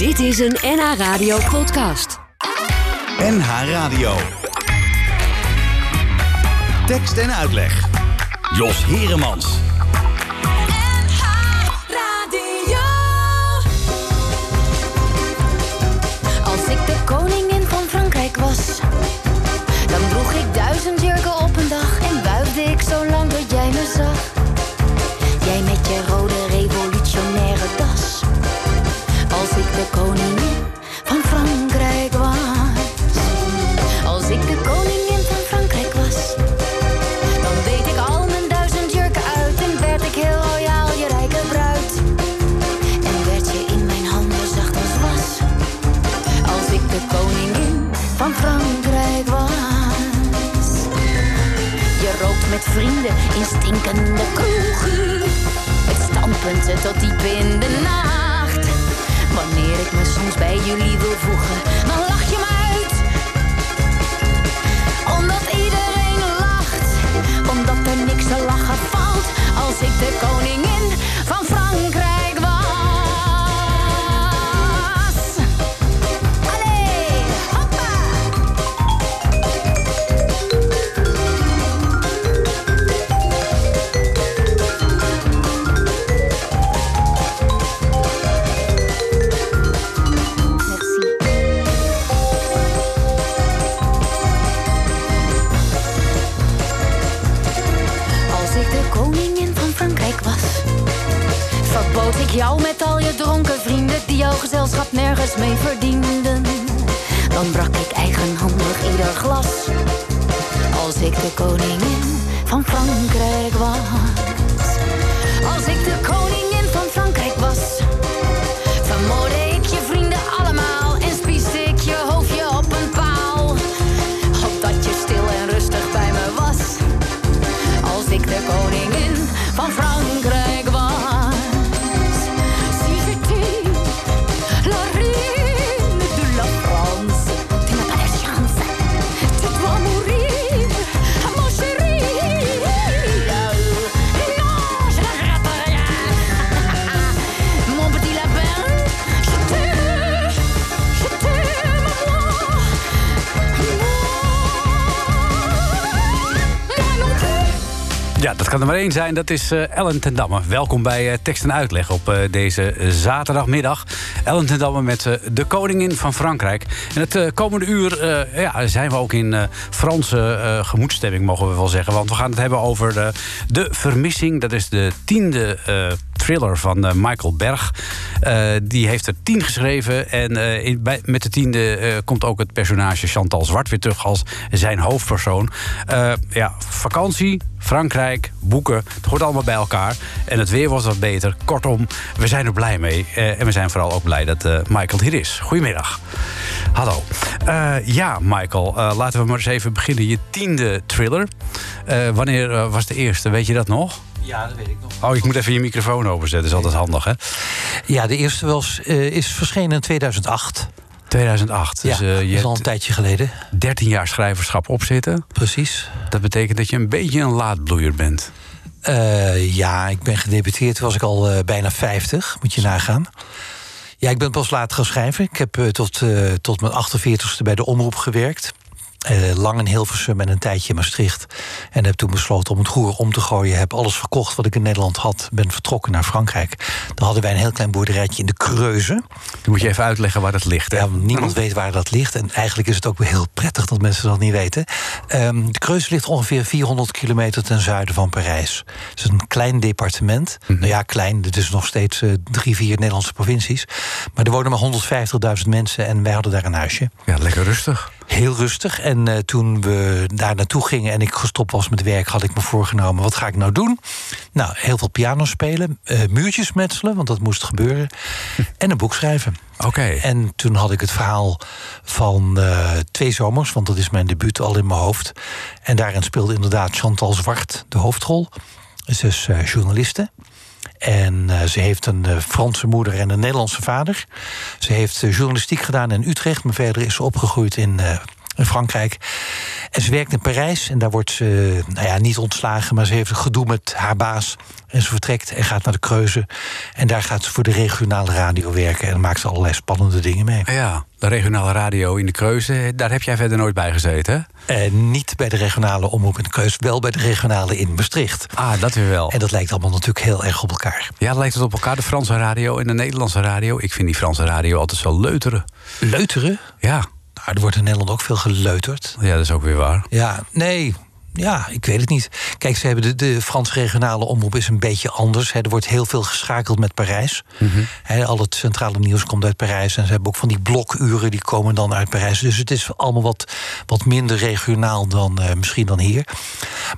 Dit is een NH Radio podcast. NH Radio. Tekst en uitleg. Jos Heremans. Als ik de koningin van Frankrijk was, dan droeg ik duizend jurken op een dag en wuifde ik zo lang dat jij me zag. Jij met je rode met vrienden in stinkende kroegen. Met standpunten tot diep in de nacht. Wanneer ik me soms bij jullie wil voegen, dan lach je me uit. Omdat iedereen lacht. Omdat er niks te lachen valt. Als ik de koningin van Frankrijk verbood ik jou met al je dronken vrienden die jouw gezelschap nergens mee verdienden. Dan brak ik eigenhandig ieder glas. Als ik de koningin van Frankrijk was. Als ik de koningin van Frankrijk was. Vermoorde ik je vrienden allemaal en spieste ik je hoofdje op een paal. Opdat je stil en rustig bij me was. Als ik de koningin van Frankrijk Dat kan er maar één zijn. Dat is eh, Ellen ten Damme. Welkom bij eh, Tekst en Uitleg op eh, deze zaterdagmiddag. Ellen ten Damme met de koningin van Frankrijk. En het komende uur ja, zijn we ook in Franse eh, gemoedstemming, mogen we wel zeggen. Want we gaan het hebben over de, de Vermissing. Dat is de tiende thriller van eh, Michael Berg. Eh, die heeft er tien geschreven. En eh, bij, met de tiende komt ook het personage Chantal Zwart weer terug als zijn hoofdpersoon. Ja, vakantie, Frankrijk, boeken. Het hoort allemaal bij elkaar. En het weer was wat beter. Kortom, we zijn er blij mee. En we zijn vooral ook blij dat Michael hier is. Goedemiddag. Hallo. Ja, Michael, laten we maar eens even beginnen. Je tiende thriller. Wanneer was de eerste? Weet je dat nog? Ja, dat weet ik nog. Oh, ik moet even je microfoon openzetten. Dat is altijd handig, hè? Ja, de eerste was, eh, is verschenen in 2008. 2008. Dus ja, eh, dat je is al een tijdje geleden. 13 jaar schrijverschap opzitten. Precies. Dat betekent dat je een beetje een laadbloeier bent. Eh, ja, ik ben gedebuteerd, toen was ik al eh, bijna 50, moet je nagaan. Ja, ik ben pas laat gaan schrijven. Ik heb eh, tot, eh, tot mijn 48ste bij de Omroep gewerkt. Eh, lang in Hilversum en een tijdje in Maastricht. En heb toen besloten om het roer om te gooien. Heb alles verkocht wat ik in Nederland had. Ben vertrokken naar Frankrijk. Daar hadden wij een heel klein boerderijtje in de Kreuzen. Dan moet je even uitleggen waar dat ligt. Hè? Ja, niemand weet waar dat ligt. En eigenlijk is het ook wel heel prettig dat mensen dat niet weten. Ehm, de Creuse ligt ongeveer 400 kilometer ten zuiden van Parijs. Het is een klein departement. Nou ja, klein. Het is nog steeds eh, drie, vier Nederlandse provincies. Maar er wonen maar 150.000 mensen en wij hadden daar een huisje. Ja, lekker rustig. Heel rustig. En eh, toen we daar naartoe gingen en ik gestopt was met werk, had ik me voorgenomen: wat ga ik nou doen? Nou, heel veel piano spelen, eh, muurtjes metselen, want dat moest gebeuren. En een boek schrijven. Oké. En toen had ik het verhaal van eh, Twee Zomers, want dat is mijn debuut al in mijn hoofd. En daarin speelde inderdaad Chantal Zwart de hoofdrol. Ze is journaliste. En eh, ze heeft een eh, Franse moeder en een Nederlandse vader. Ze heeft eh, journalistiek gedaan in Utrecht, maar verder is ze opgegroeid in, in Frankrijk. En ze werkt in Parijs en daar wordt ze, nou ja, niet ontslagen, maar ze heeft een gedoe met haar baas. En ze vertrekt en gaat naar de Kreuzen. En daar gaat ze voor de regionale radio werken. En maakt ze allerlei spannende dingen mee. Ja, de regionale radio in de Kreuze, daar heb jij verder nooit bij gezeten? Eh, niet bij de regionale omroep in de Kreus, wel bij de regionale in Maastricht. Ah, dat weer wel. En dat lijkt allemaal natuurlijk heel erg op elkaar. Ja, lijkt het op elkaar, de Franse radio en de Nederlandse radio. Ik vind die Franse radio altijd zo leuteren. Leuteren? Ja, Nou, er wordt in Nederland ook veel geleuterd. ja dat is ook weer waar. Ja, nee. Ja, ik weet het niet. Kijk, ze hebben de, de Franse regionale omroep is een beetje anders. Hè. Er wordt heel veel geschakeld met Parijs. Hè, al het centrale nieuws komt uit Parijs. En ze hebben ook van die blokuren die komen dan uit Parijs. Dus het is allemaal wat, wat minder regionaal dan eh, misschien dan hier.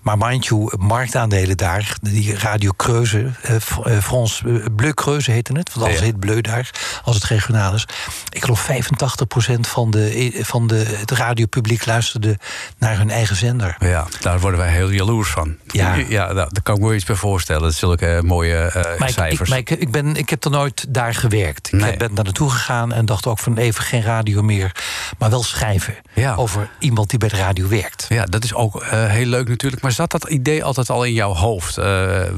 Maar mind you, marktaandelen daar, die Radio Creuze, eh, eh, France eh, Bleu Creuze heette het. Want alles Ja. heet Bleu daar, als het regionaal is. Ik geloof 85% van, de, van de, het radiopubliek luisterde naar hun eigen zender. Ja, daar worden wij heel jaloers van. Ja. ja nou, daar kan ik me wel iets bij voorstellen. Dat zulke eh, mooie eh, Maar, ik, ik, cijfers. maar ik, ik, ben, ik heb er nooit daar gewerkt. Ik Nee. ben daar naartoe gegaan en dacht ook van even geen radio meer. Maar wel schrijven Ja. over iemand die bij de radio werkt. Ja, dat is ook eh, heel leuk natuurlijk. Maar zat dat idee altijd al in jouw hoofd?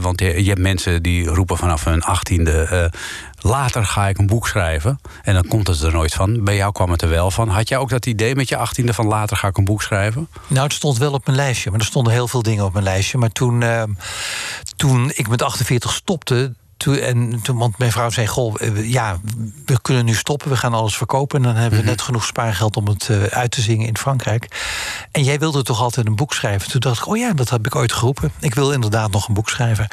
Want je, je hebt mensen die roepen vanaf hun achttiende... later ga ik een boek schrijven. En dan komt het er nooit van. Bij jou kwam het er wel van. Had jij ook dat idee met je achttiende van later ga ik een boek schrijven? Nou, het stond wel op mijn lijstje. Maar er stonden heel veel dingen op mijn lijstje. Maar toen, eh, toen ik met 48 stopte. Toen, en toen, want mijn vrouw zei: Goh, ja, we kunnen nu stoppen, we gaan alles verkopen. En dan hebben we net genoeg spaargeld om het eh, uit te zingen in Frankrijk. En jij wilde toch altijd een boek schrijven? Toen dacht ik: Oh ja, dat heb ik ooit geroepen. Ik wil inderdaad nog een boek schrijven.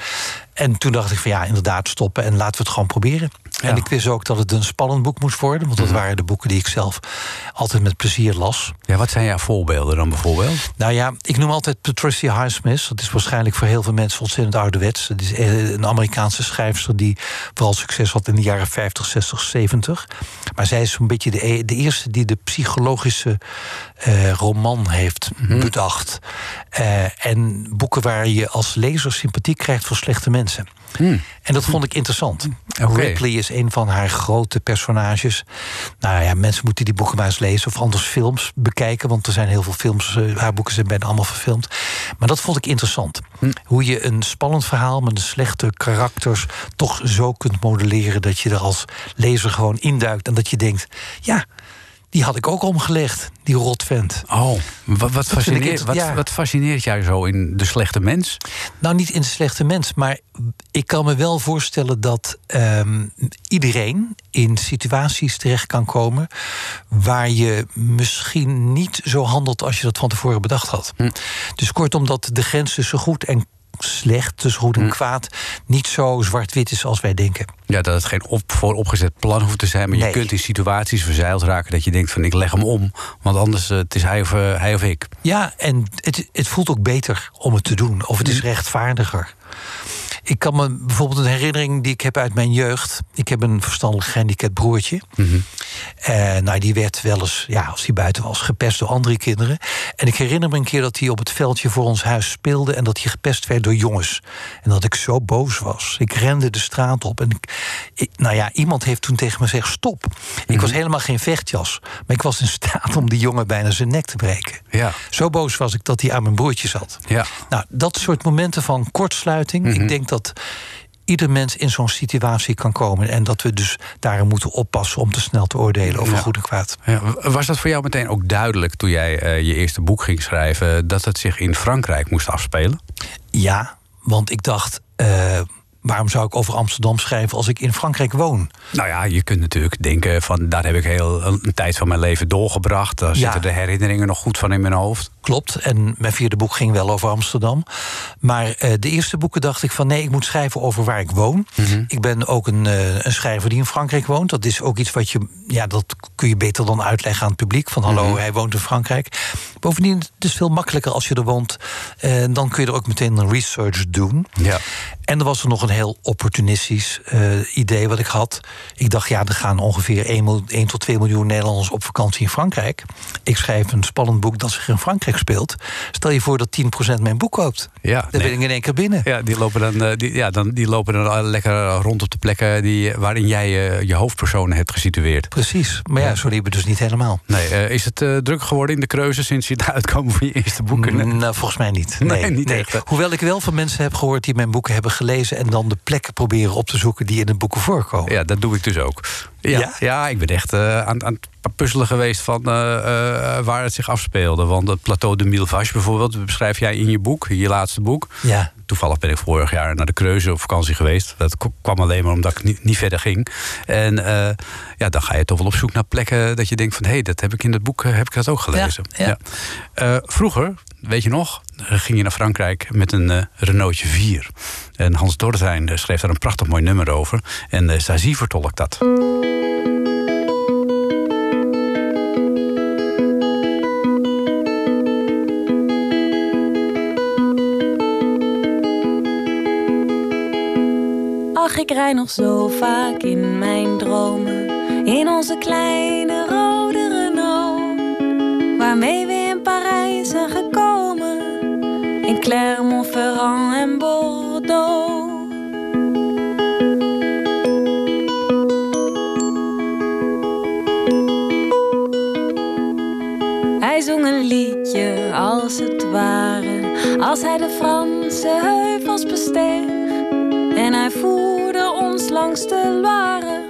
En toen dacht ik: van ja, inderdaad, stoppen en laten we het gewoon proberen. Ja. En ik wist ook dat het een spannend boek moest worden. Want dat waren de boeken die ik zelf altijd met plezier las. Ja, wat zijn jouw voorbeelden dan bijvoorbeeld? Nou ja, ik noem altijd Patricia Highsmith. Dat is waarschijnlijk voor heel veel mensen ontzettend ouderwets. Dat is eh, een Amerikaanse schrijfster die vooral succes had in de jaren 50, 60, 70. Maar zij is zo'n beetje de, e- de eerste die de psychologische eh, roman heeft bedacht. Eh, en boeken waar je als lezer sympathie krijgt voor slechte mensen. En dat vond ik interessant. Oké. Ripley is een van haar grote personages. Nou ja, mensen moeten die boeken maar eens lezen. Of anders films bekijken. Want er zijn heel veel films. eh, haar boeken zijn bijna allemaal verfilmd. Maar dat vond ik interessant. Hoe je een spannend verhaal met een slechte karakters. toch zo kunt modelleren. dat je er als lezer gewoon induikt. En dat je denkt: ja, die had ik ook omgelegd. Die rotvent. Oh, wat, fascineert, inter- wat, ja. wat fascineert jou zo in de slechte mens? Nou, niet in de slechte mens, maar ik kan me wel voorstellen dat ehm, iedereen in situaties terecht kan komen waar je misschien niet zo handelt als je dat van tevoren bedacht had. Dus kortom, dat de grens tussen goed en slecht, tussen goed en kwaad, niet zo zwart-wit is als wij denken. Ja, dat het geen op, voor opgezet plan hoeft te zijn. Maar je kunt in situaties verzeild raken dat je denkt van ik leg hem om. Want anders eh, het is hij of, eh, hij of ik. Ja, en het, het voelt ook beter om het te doen. Of het is rechtvaardiger. Ik kan me bijvoorbeeld een herinnering die ik heb uit mijn jeugd. Ik heb een verstandelijk gehandicapt broertje. Eh, nou, die werd wel eens, ja, als hij buiten was, gepest door andere kinderen. En ik herinner me een keer dat hij op het veldje voor ons huis speelde... en dat hij gepest werd door jongens. En dat ik zo boos was. Ik rende de straat op. En ik, ik- nou ja, iemand heeft toen tegen me gezegd, stop. Ik was helemaal geen vechtjas. Maar ik was in staat om die jongen bijna zijn nek te breken. Ja. Zo boos was ik dat hij aan mijn broertje zat. Ja. Nou, dat soort momenten van kortsluiting. Ik denk dat ieder mens in zo'n situatie kan komen. En dat we dus daarin moeten oppassen om te snel te oordelen over Ja. goed en kwaad. Ja, was dat voor jou meteen ook duidelijk toen jij eh, je eerste boek ging schrijven... dat het zich in Frankrijk moest afspelen? Ja, want ik dacht. eh, waarom zou ik over Amsterdam schrijven als ik in Frankrijk woon? Nou ja, je kunt natuurlijk denken van daar heb ik heel een tijd van mijn leven doorgebracht. Daar Ja. zitten de herinneringen nog goed van in mijn hoofd. Klopt. En mijn vierde boek ging wel over Amsterdam. Maar eh, de eerste boeken dacht ik van nee, ik moet schrijven over waar ik woon. Ik ben ook een, eh, een schrijver die in Frankrijk woont. Dat is ook iets wat je, ja, dat kun je beter dan uitleggen aan het publiek. Van hallo, hij woont in Frankrijk. Bovendien, het is veel makkelijker als je er woont. Eh, dan kun je er ook meteen een research doen. Ja. En er was er nog een heel opportunistisch idee wat ik had. Ik dacht, ja, er gaan ongeveer 1, tot 2 miljoen Nederlanders op vakantie in Frankrijk. Ik schrijf een spannend boek dat zich in Frankrijk Frankrijk speelt. Stel je voor dat 10% mijn boek koopt. Ja, Dan nee. ben ik in één keer binnen. Ja, die lopen dan, eh, die, ja, dan, die lopen dan lekker rond op de plekken die, waarin jij eh, je hoofdpersonen hebt gesitueerd. Precies. Maar ja, zo liepen dus niet helemaal. Nee, eh, is het eh, druk geworden in de kreuzen sinds je het uitkomen van je eerste boeken? Mm, Nou, volgens mij niet. Nee, niet echt, hè? Hoewel ik wel van mensen heb gehoord die mijn boeken hebben gelezen... en dan de plekken proberen op te zoeken die in de boeken voorkomen. Ja, dat doe ik dus ook. Ja, Ja? ja? ik ben echt eh, aan, aan het puzzelen geweest van eh, eh, waar het zich afspeelde. Want het Plateau de Milvache bijvoorbeeld, beschrijf jij in je boek, in je laatste boek. Ja. Toevallig ben ik vorig jaar naar de Kreuzen op vakantie geweest. Dat kwam alleen maar omdat ik niet, niet verder ging. En eh, ja, dan ga je toch wel op zoek naar plekken dat je denkt van... hé, hey, dat heb ik in het boek eh, heb ik dat ook gelezen. ja. Eh, vroeger, weet je nog, ging je naar Frankrijk met een eh Renaultje 4. En Hans eh, schreef daar een prachtig mooi nummer over. En uh, Sazie vertolkt dat. Rij nog zo vaak in mijn dromen. In onze kleine rode Renault. Waarmee we in Parijs zijn gekomen. In Clermont-Ferrand en Bordeaux. Hij zong een liedje als het ware. Als hij de Franse heuvels besteeg. En hij voerde ons langs de Loire,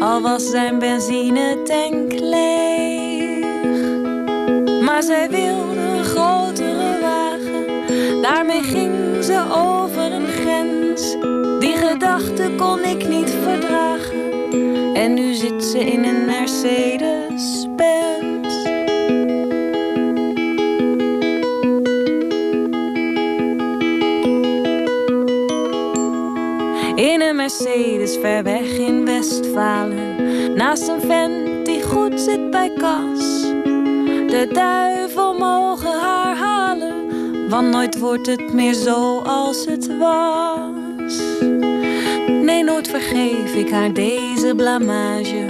al was zijn benzinetank leeg. Maar zij wilde een grotere wagen, daarmee ging ze over een grens. Die gedachte kon ik niet verdragen, en nu zit ze in een Mercedes-Benz. Mercedes ver weg in Westfalen. Naast een vent die goed zit bij kas. De duivel mogen haar halen. Want nooit wordt het meer zo als het was. Nee, nooit vergeef ik haar deze blamage.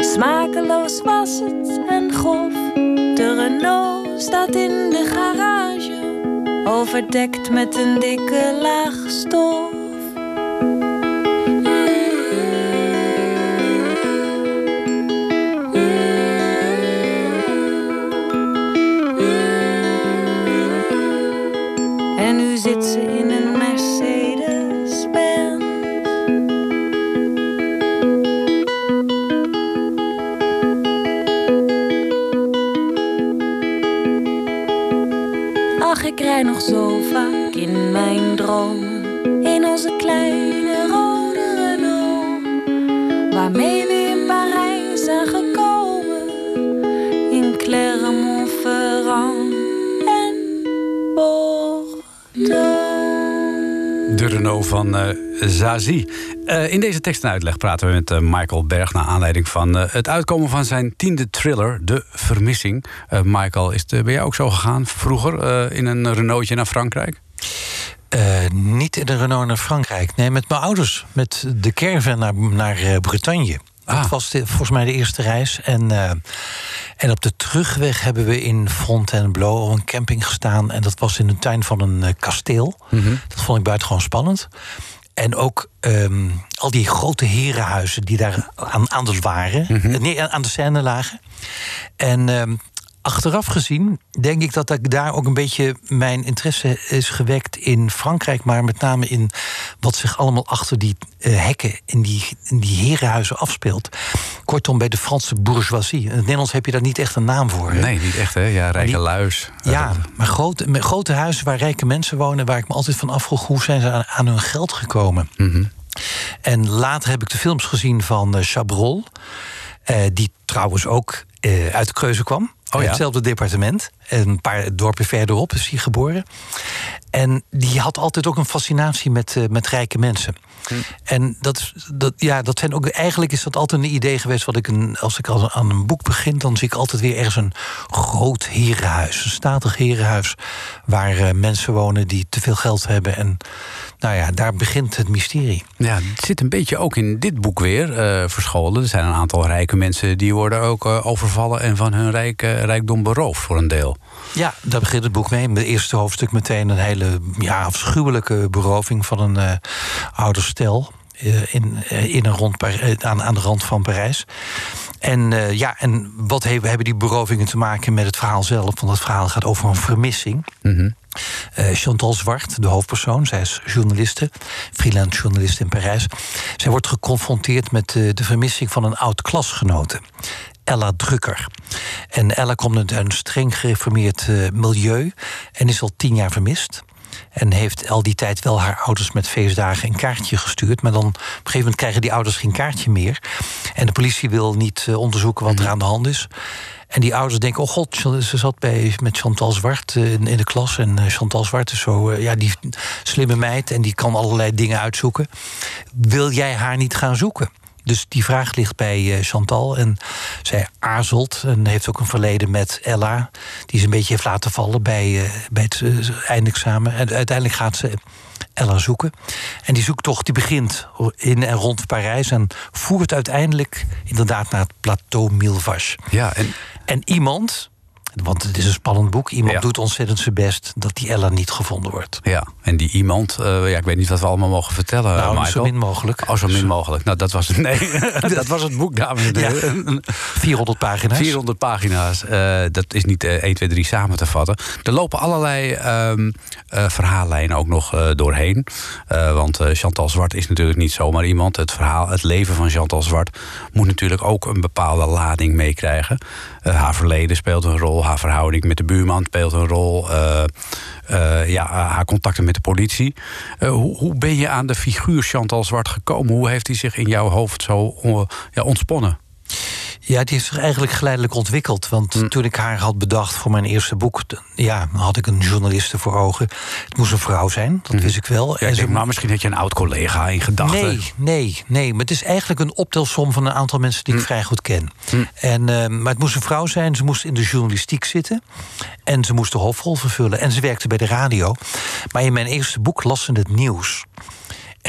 Smakeloos was het en grof. De Renault staat in de garage. Overdekt met een dikke laag stof. En Zazie. Eh, in deze tekst en uitleg praten we met eh, Michael Berg... naar aanleiding van eh, het uitkomen van zijn tiende thriller, De Vermissing. Michael, is het bij jou ook zo gegaan vroeger in een Renaultje naar Frankrijk? Niet in de Renault naar Frankrijk. Nee, met mijn ouders. Met de caravan naar, naar Bretagne. Ah. Dat was de- volgens mij de eerste reis. En, en op de terugweg hebben we in Fontainebleau op een camping gestaan. En dat was in de tuin van een kasteel. Dat vond ik buitengewoon spannend. En ook ehm, al die grote herenhuizen die daar aan, aan de waren. eh, Nee, aan de scène lagen. En ehm, achteraf gezien denk ik dat ik daar ook een beetje mijn interesse is gewekt in Frankrijk, maar met name in wat zich allemaal achter die eh, hekken in die, in die herenhuizen afspeelt. Kortom, bij de Franse bourgeoisie. In het Nederlands heb je daar niet echt een naam voor. hè? Nee, niet echt, hè? Ja, Rijke die- Luis. Ja, maar grote, grote huizen waar rijke mensen wonen, waar ik me altijd van afvroeg hoe zijn ze aan, aan hun geld gekomen. En later heb ik de films gezien van eh, Chabrol, eh, die trouwens ook uit de Kreuze kwam. Oh ja? Hetzelfde departement. Een paar dorpen verderop is hij geboren. En die had altijd ook een fascinatie met, eh, met rijke mensen. En dat, dat, ja, dat zijn ook, eigenlijk is dat altijd een idee geweest. Wat ik een, als ik aan een boek begin, dan zie ik altijd weer ergens een groot herenhuis. Een statig herenhuis. Waar uh, mensen wonen die te veel geld hebben. En nou ja, daar begint het mysterie. Ja, het zit een beetje ook in dit boek weer uh, verscholen. Er zijn een aantal rijke mensen die worden ook uh, overvallen en van hun rijk, rijkdom beroofd voor een deel. Ja, daar begint het boek mee. In het eerste hoofdstuk meteen een hele ja, afschuwelijke beroving van een ouder stel. Uh, in, uh, in een rond, aan, aan de rand van Parijs. En ja, en wat he, hebben die berovingen te maken met het verhaal zelf? Want het verhaal gaat over een vermissing. Mm -hmm. Chantal Zwart, de hoofdpersoon, zij is journaliste, freelance journalist in Parijs. Zij wordt geconfronteerd met de vermissing van een oud klasgenote. Ella Drucker. En Ella komt uit een streng gereformeerd milieu en is al tien jaar vermist. En heeft al die tijd wel haar ouders met feestdagen een kaartje gestuurd. Maar dan op een gegeven moment krijgen die ouders geen kaartje meer. En de politie wil niet uh, onderzoeken wat er aan de hand is. En die ouders denken, oh god, ze zat bij, met Chantal Zwart in, in de klas. En Chantal Zwart is zo, ja, die slimme meid en die kan allerlei dingen uitzoeken. Wil jij haar niet gaan zoeken? Dus die vraag ligt bij uh, Chantal. En zij aarzelt en heeft ook een verleden met Ella. Die ze een beetje heeft laten vallen bij, uh, bij het uh, eindexamen. En uiteindelijk gaat ze Ella zoeken. En die zoektocht die begint in en rond Parijs. En voert uiteindelijk inderdaad naar het plateau Milvache. Ja, en... en iemand, want het is een spannend boek. Iemand Ja. doet ontzettend zijn best dat die Ella niet gevonden wordt. Ja, en die iemand, eh, ja, ik weet niet wat we allemaal mogen vertellen. nou, Michael. zo min mogelijk. Oh, zo min mogelijk. Nou, dat was het. Nee, dat was het boek, dames en heren. 400 pagina's. 400 pagina's. eh, dat is niet eh, 1, 2, 3 samen te vatten. Er lopen allerlei ehm, eh, verhaallijnen ook nog doorheen. Want Chantal Zwart is natuurlijk niet zomaar iemand. Het verhaal, het leven van Chantal Zwart moet natuurlijk ook een bepaalde lading meekrijgen. Eh, haar verleden speelt een rol. Haar verhouding met de buurman speelt een rol. eh, eh, ja, haar contacten met de politie. Hoe, hoe ben je aan de figuur Chantal Zwart gekomen? Hoe heeft hij zich in jouw hoofd zo eh, ja, ontsponnen? Ja, die heeft zich eigenlijk geleidelijk ontwikkeld. Want Hm. toen ik haar had bedacht voor mijn eerste boek... ja, had ik een journaliste voor ogen. Het moest een vrouw zijn, dat wist ik wel. Hm. Ja, En ze- maar misschien had je een oud collega in gedachten. Nee, nee, nee. Maar het is eigenlijk een optelsom van een aantal mensen die ik vrij goed ken. En, eh, maar het moest een vrouw zijn. Ze moest in de journalistiek zitten. En ze moest de hoofdrol vervullen. En ze werkte bij de radio. Maar in mijn eerste boek las ze het nieuws.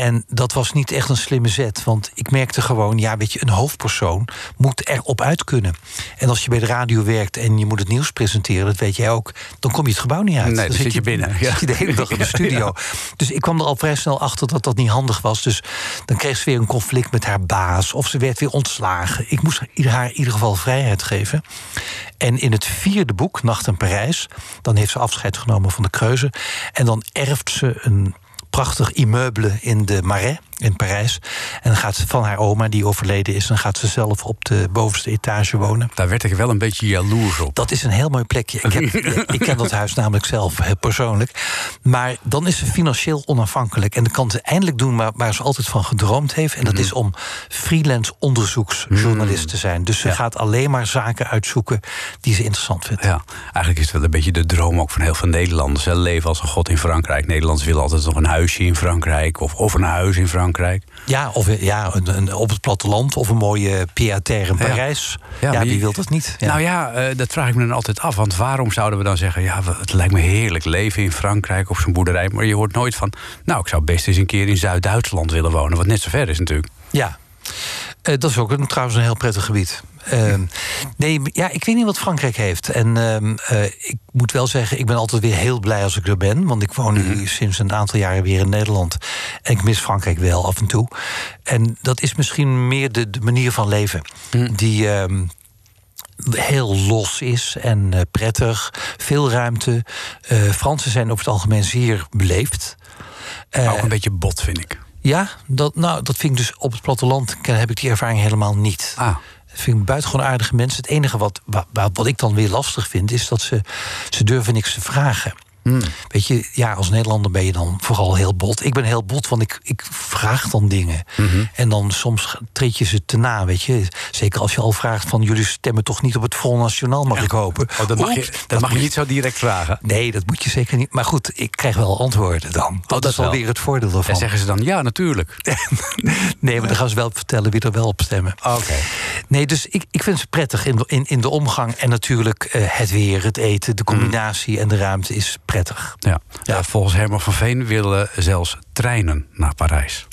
En dat was niet echt een slimme zet. Want ik merkte gewoon, ja, weet je, een hoofdpersoon moet erop uit kunnen. En als je bij de radio werkt en je moet het nieuws presenteren, dat weet jij ook, dan kom je het gebouw niet uit. Nee, dan zit je binnen, Dan ja. zit je de hele dag in de studio. Dus ik kwam er al vrij snel achter dat dat niet handig was. Dus dan kreeg ze weer een conflict met haar baas. Of ze werd weer ontslagen. Ik moest haar in ieder geval vrijheid geven. En in het vierde boek, Nacht in Parijs... dan heeft ze afscheid genomen van de Kreuzen. En dan erft ze een prachtig immeuble in de Marais in Parijs. En dan gaat ze van haar oma, die overleden is... dan gaat ze zelf op de bovenste etage wonen. Daar werd ik wel een beetje jaloers op. Dat is een heel mooi plekje. Ik, heb, ik ken dat huis namelijk zelf eh, persoonlijk. Maar dan is ze financieel onafhankelijk. En dan kan ze eindelijk doen waar, waar ze altijd van gedroomd heeft. En dat is om freelance onderzoeksjournalist te zijn. Dus ze Ja. gaat alleen maar zaken uitzoeken die ze interessant vindt. Ja, eigenlijk is het wel een beetje de droom ook van heel veel Nederlanders. Ze leven als een god in Frankrijk. Nederlanders willen altijd nog een huisje in Frankrijk. Of, of een huis in Frankrijk. Ja, of ja, een, een- op het platteland of een mooie pied-à-terre in. Parijs. Ja, wie wil dat niet? Ja. Nou ja, eh, dat vraag ik me dan altijd af. Want waarom zouden we dan zeggen... ja, het lijkt me heerlijk leven in Frankrijk op zo'n boerderij... maar je hoort nooit van... nou, ik zou best eens een keer in Zuid-Duitsland willen wonen... wat net zo ver is natuurlijk. Ja, Eh, dat is ook een, trouwens een heel prettig gebied. Ehm, nee, ja, ik weet niet wat Frankrijk heeft. En ehm, eh, ik moet wel zeggen, ik ben altijd weer heel blij als ik er ben. Want ik woon nu sinds een aantal jaren weer in Nederland. En ik mis Frankrijk wel af en toe. En dat is misschien meer de, de manier van leven. Die ehm, heel los is en eh, prettig. Veel ruimte. Eh, Fransen zijn over het algemeen zeer beleefd. Eh, ook een beetje bot, vind ik. ja, dat, nou, dat vind ik dus op het platteland heb ik die ervaring helemaal niet. Ah, vind ik buitengewoon aardige mensen. Het enige wat, wat, wat ik dan weer lastig vind, is dat ze, ze durven niks te vragen. Weet je, ja, als Nederlander ben je dan vooral heel bot. Ik ben heel bot, want ik, ik vraag dan dingen. En dan soms treed je ze te na, weet je. Zeker als je al vraagt van... jullie stemmen toch niet op het Front Nationaal, mag ik hopen. Oh, dat mag, je, dat mag je moet niet zo direct vragen. Nee, dat moet je zeker niet. Maar goed, ik krijg wel antwoorden dan. Dat, Oh, dat is wel. alweer het voordeel ervan. En zeggen ze dan ja, natuurlijk. Nee, maar dan gaan ze wel vertellen wie er wel op stemmen. Oké. Nee, dus ik, ik vind ze prettig in de, in, in de omgang. En natuurlijk eh, het weer, het eten, de combinatie en de ruimte is prettig. Ja. Ja, volgens Herman van Veen willen zelfs treinen naar Parijs.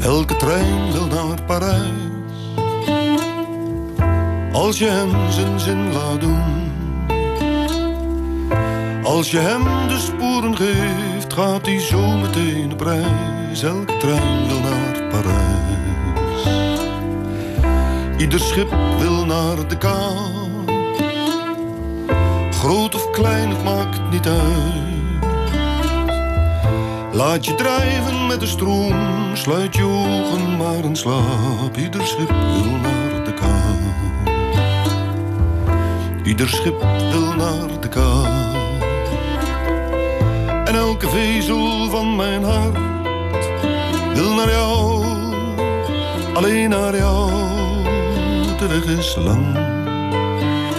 Elke trein wil naar Parijs. Als je hem zijn zin laat doen. Als je hem de sporen geeft, gaat hij zo meteen op reis. Elke trein wil naar Parijs. Ieder schip wil naar de kaap. Groot of klein, het maakt niet uit. Laat je drijven met de stroom, sluit je ogen maar in slaap. Ieder schip wil naar de kaap. Ieder schip wil naar de kaap. Elke vezel van mijn hart wil naar jou, alleen naar jou. De weg is lang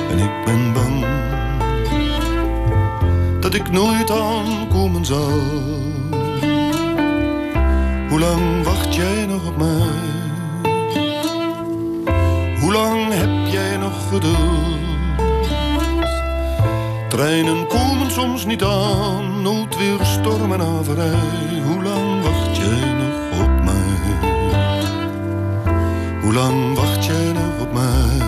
en ik ben bang dat ik nooit aankomen zal. Hoe lang wacht jij nog op mij? Hoe lang heb jij nog geduld? Treinen komen soms niet aan, noodweer, storm en averij. Hoe lang wacht jij nog op mij? Hoe lang wacht jij nog op mij?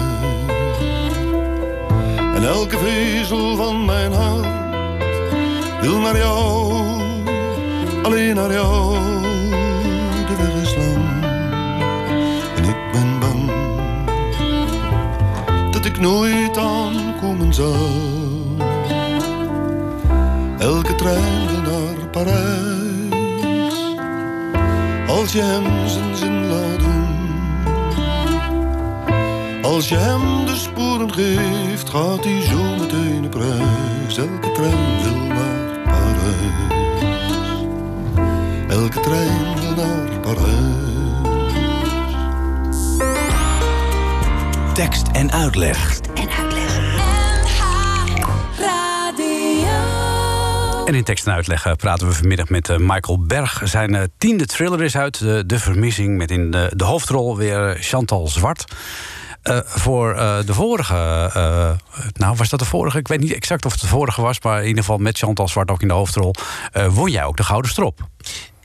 En elke vezel van mijn hart wil naar jou, alleen naar jou. De weg is lang en ik ben bang dat ik nooit aankomen zal. Elke trein wil naar Parijs, als je hem zijn zin laat doen. Als je hem de sporen geeft, gaat hij zo meteen op reis. Elke trein wil naar Parijs. Elke trein wil naar Parijs. Tekst en uitleg. En in tekst en uitleg eh, praten we vanmiddag met eh, Michael Berg. Zijn eh, tiende thriller is uit, eh, De Vermissing... met in de, de hoofdrol weer Chantal Zwart. Voor de vorige... nou, was dat de vorige? Ik weet niet exact of het de vorige was... maar in ieder geval met Chantal Zwart ook in de hoofdrol... won jij ook de Gouden Strop.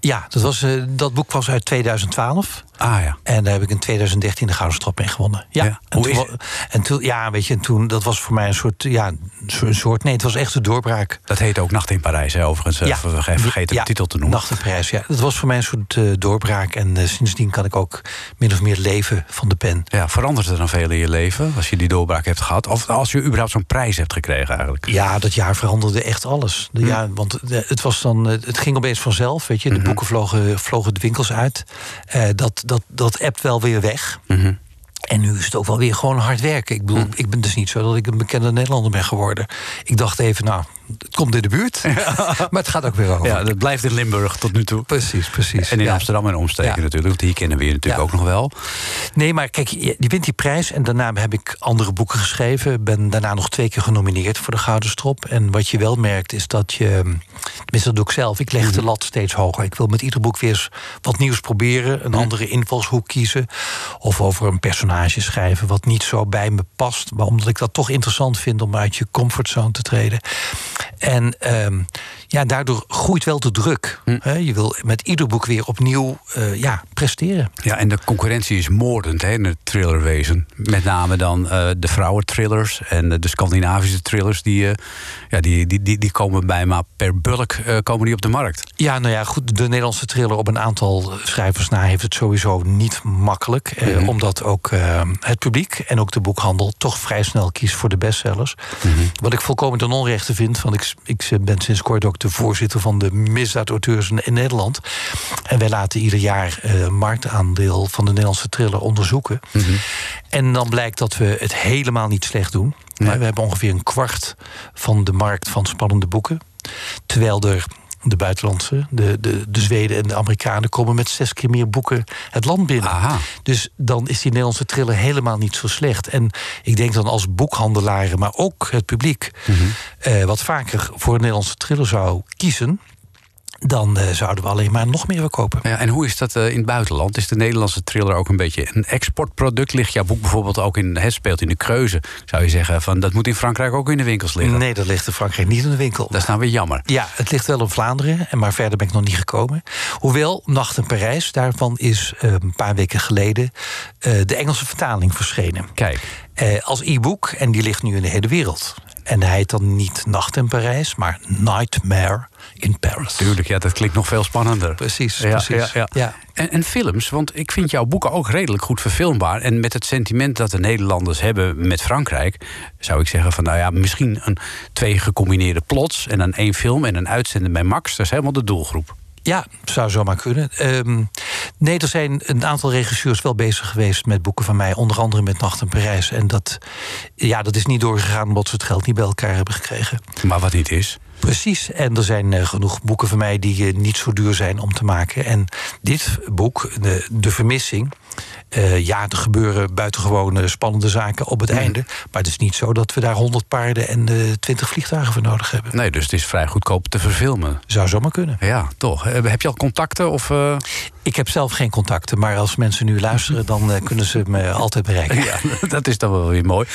Ja, dat, was, eh, dat boek was uit 2012. Ah ja. En daar heb ik in 2013 de Gouden Strop mee gewonnen. Ja, Ja. En, Hoe toen, en toen, ja, weet je, en toen, dat was voor mij een soort, ja, een soort- nee, het was echt een doorbraak. Dat heet ook Nacht in Parijs, hè, overigens. eh, Ja. ver- vergeten Ja, de titel te noemen. Nachtenprijs, ja. Dat was voor mij een soort eh, doorbraak. En sindsdien kan ik ook min of meer leven van de pen. Ja, verandert er dan veel in je leven als je die doorbraak hebt gehad? Of als je überhaupt zo'n prijs hebt gekregen eigenlijk? Ja, dat jaar veranderde echt alles. Hm. Ja, want het, was dan, het ging opeens vanzelf, weet je. De boeken vlogen, vlogen de winkels uit. Eh, dat, dat, dat appt wel weer weg. Mhm. En nu is het ook wel weer gewoon hard werken. Ik bedoel, ik ben dus niet zo dat ik een bekende Nederlander ben geworden. Ik dacht even, nou, het komt in de buurt. maar het gaat ook weer over. Ja, dat blijft in Limburg tot nu toe. Precies, precies. En in Ja. Amsterdam en omstreken Ja. natuurlijk. Want hier kennen we je natuurlijk Ja. ook nog wel. Nee, maar kijk, je wint die prijs en daarna heb ik andere boeken geschreven. Ben daarna nog twee keer genomineerd voor de Gouden Strop. En wat je wel merkt is dat je, tenminste dat doe ik zelf, ik leg de lat steeds hoger. Ik wil met ieder boek weer eens wat nieuws proberen, een andere invalshoek kiezen. Of over een personage schrijven wat niet zo bij me past. Maar omdat ik dat toch interessant vind om uit je comfortzone te treden. En ehm, ja, daardoor groeit wel de druk. hè. Je wil met ieder boek weer opnieuw eh, ja, presteren. Ja, en de concurrentie is moordend hè, in het thrillerwezen. Met name dan eh, de vrouwentrillers en de Scandinavische thrillers. Die, eh, ja, die, die, die, die komen bij maar per bulk komen die op de markt. Ja, nou ja, goed. De Nederlandse thriller op een aantal schrijvers na heeft het sowieso niet makkelijk. Eh, omdat ook eh, het publiek en ook de boekhandel toch vrij snel kiest voor de bestsellers. Wat ik volkomen ten onrechte vind, want ik, ik ben sinds kort ook de voorzitter van de misdaadauteurs in Nederland. En wij laten ieder jaar uh, marktaandeel van de Nederlandse thriller onderzoeken. Mhm. En dan blijkt dat we het helemaal niet slecht doen. We hebben ongeveer een kwart van de markt van spannende boeken. Terwijl er de buitenlandse, de, de, de Zweden en de Amerikanen komen met zes keer meer boeken het land binnen. Aha. Dus dan is die Nederlandse thriller helemaal niet zo slecht. En ik denk dan als boekhandelaren, maar ook het publiek, mhm. eh, wat vaker voor een Nederlandse thriller zou kiezen dan uh, zouden we alleen maar nog meer verkopen. Ja, en hoe is dat uh, in het buitenland? Is de Nederlandse thriller ook een beetje een exportproduct? Ligt jouw boek bijvoorbeeld ook in, het speelt in de Kreuzen? Zou je zeggen, van, dat moet in Frankrijk ook in de winkels liggen? Nee, dat ligt in Frankrijk niet in de winkel. Dat is nou weer jammer. Ja, het ligt wel in Vlaanderen, maar verder ben ik nog niet gekomen. Hoewel, Nacht in Parijs, daarvan is uh, een paar weken geleden... de Engelse vertaling verschenen. Kijk. als e-book, en die ligt nu in de hele wereld. En hij heet dan niet Nacht in Parijs, maar Nightmare in Paris. Tuurlijk, ja, dat klinkt nog veel spannender. Precies, ja, precies. Ja, ja. En, en, films, want ik vind jouw boeken ook redelijk goed verfilmbaar. En met het sentiment dat de Nederlanders hebben met Frankrijk... zou ik zeggen van, nou ja, misschien een twee gecombineerde plots... en dan één film en een uitzenden bij Max. Dat is helemaal de doelgroep. Ja, zou zomaar kunnen. Um, nee, er zijn een aantal regisseurs wel bezig geweest met boeken van mij. Onder andere met Nacht in Parijs. En dat, ja, dat is niet doorgegaan omdat ze het geld niet bij elkaar hebben gekregen. Maar wat niet is? Precies, en er zijn uh, genoeg boeken van mij die uh, niet zo duur zijn om te maken. En dit boek, De, de Vermissing, uh, ja, er gebeuren buitengewone spannende zaken op het mhm. einde. Maar het is niet zo dat we daar 100 paarden en uh, 20 vliegtuigen voor nodig hebben. Nee, dus het is vrij goedkoop te verfilmen. Zou zomaar kunnen. Ja, toch. Heb je al contacten? Of. Ik heb zelf geen contacten, maar als mensen nu luisteren, dan kunnen ze me altijd bereiken. Ja, dat is dan wel weer mooi.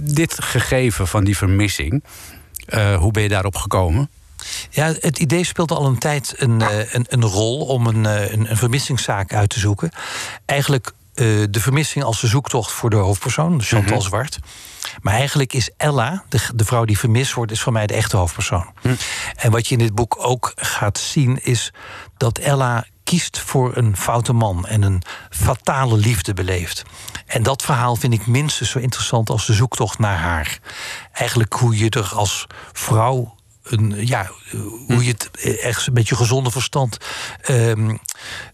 dit gegeven van die vermissing, hoe ben je daarop gekomen? Ja, het idee speelde al een tijd een, eh, een, een rol om een, eh, een, een vermissingszaak uit te zoeken. Eigenlijk uh, de vermissing als de zoektocht voor de hoofdpersoon, Chantal mm Zwart. Maar eigenlijk is Ella, de, de, vrouw die vermist wordt, is voor mij de echte hoofdpersoon. Hm. En wat je in dit boek ook gaat zien, is dat Ella kiest voor een foute man en een fatale liefde beleeft. En dat verhaal vind ik minstens zo interessant als de zoektocht naar haar. Eigenlijk hoe je er als vrouw een, ja, hoe je het echt een beetje gezonde verstand. Um,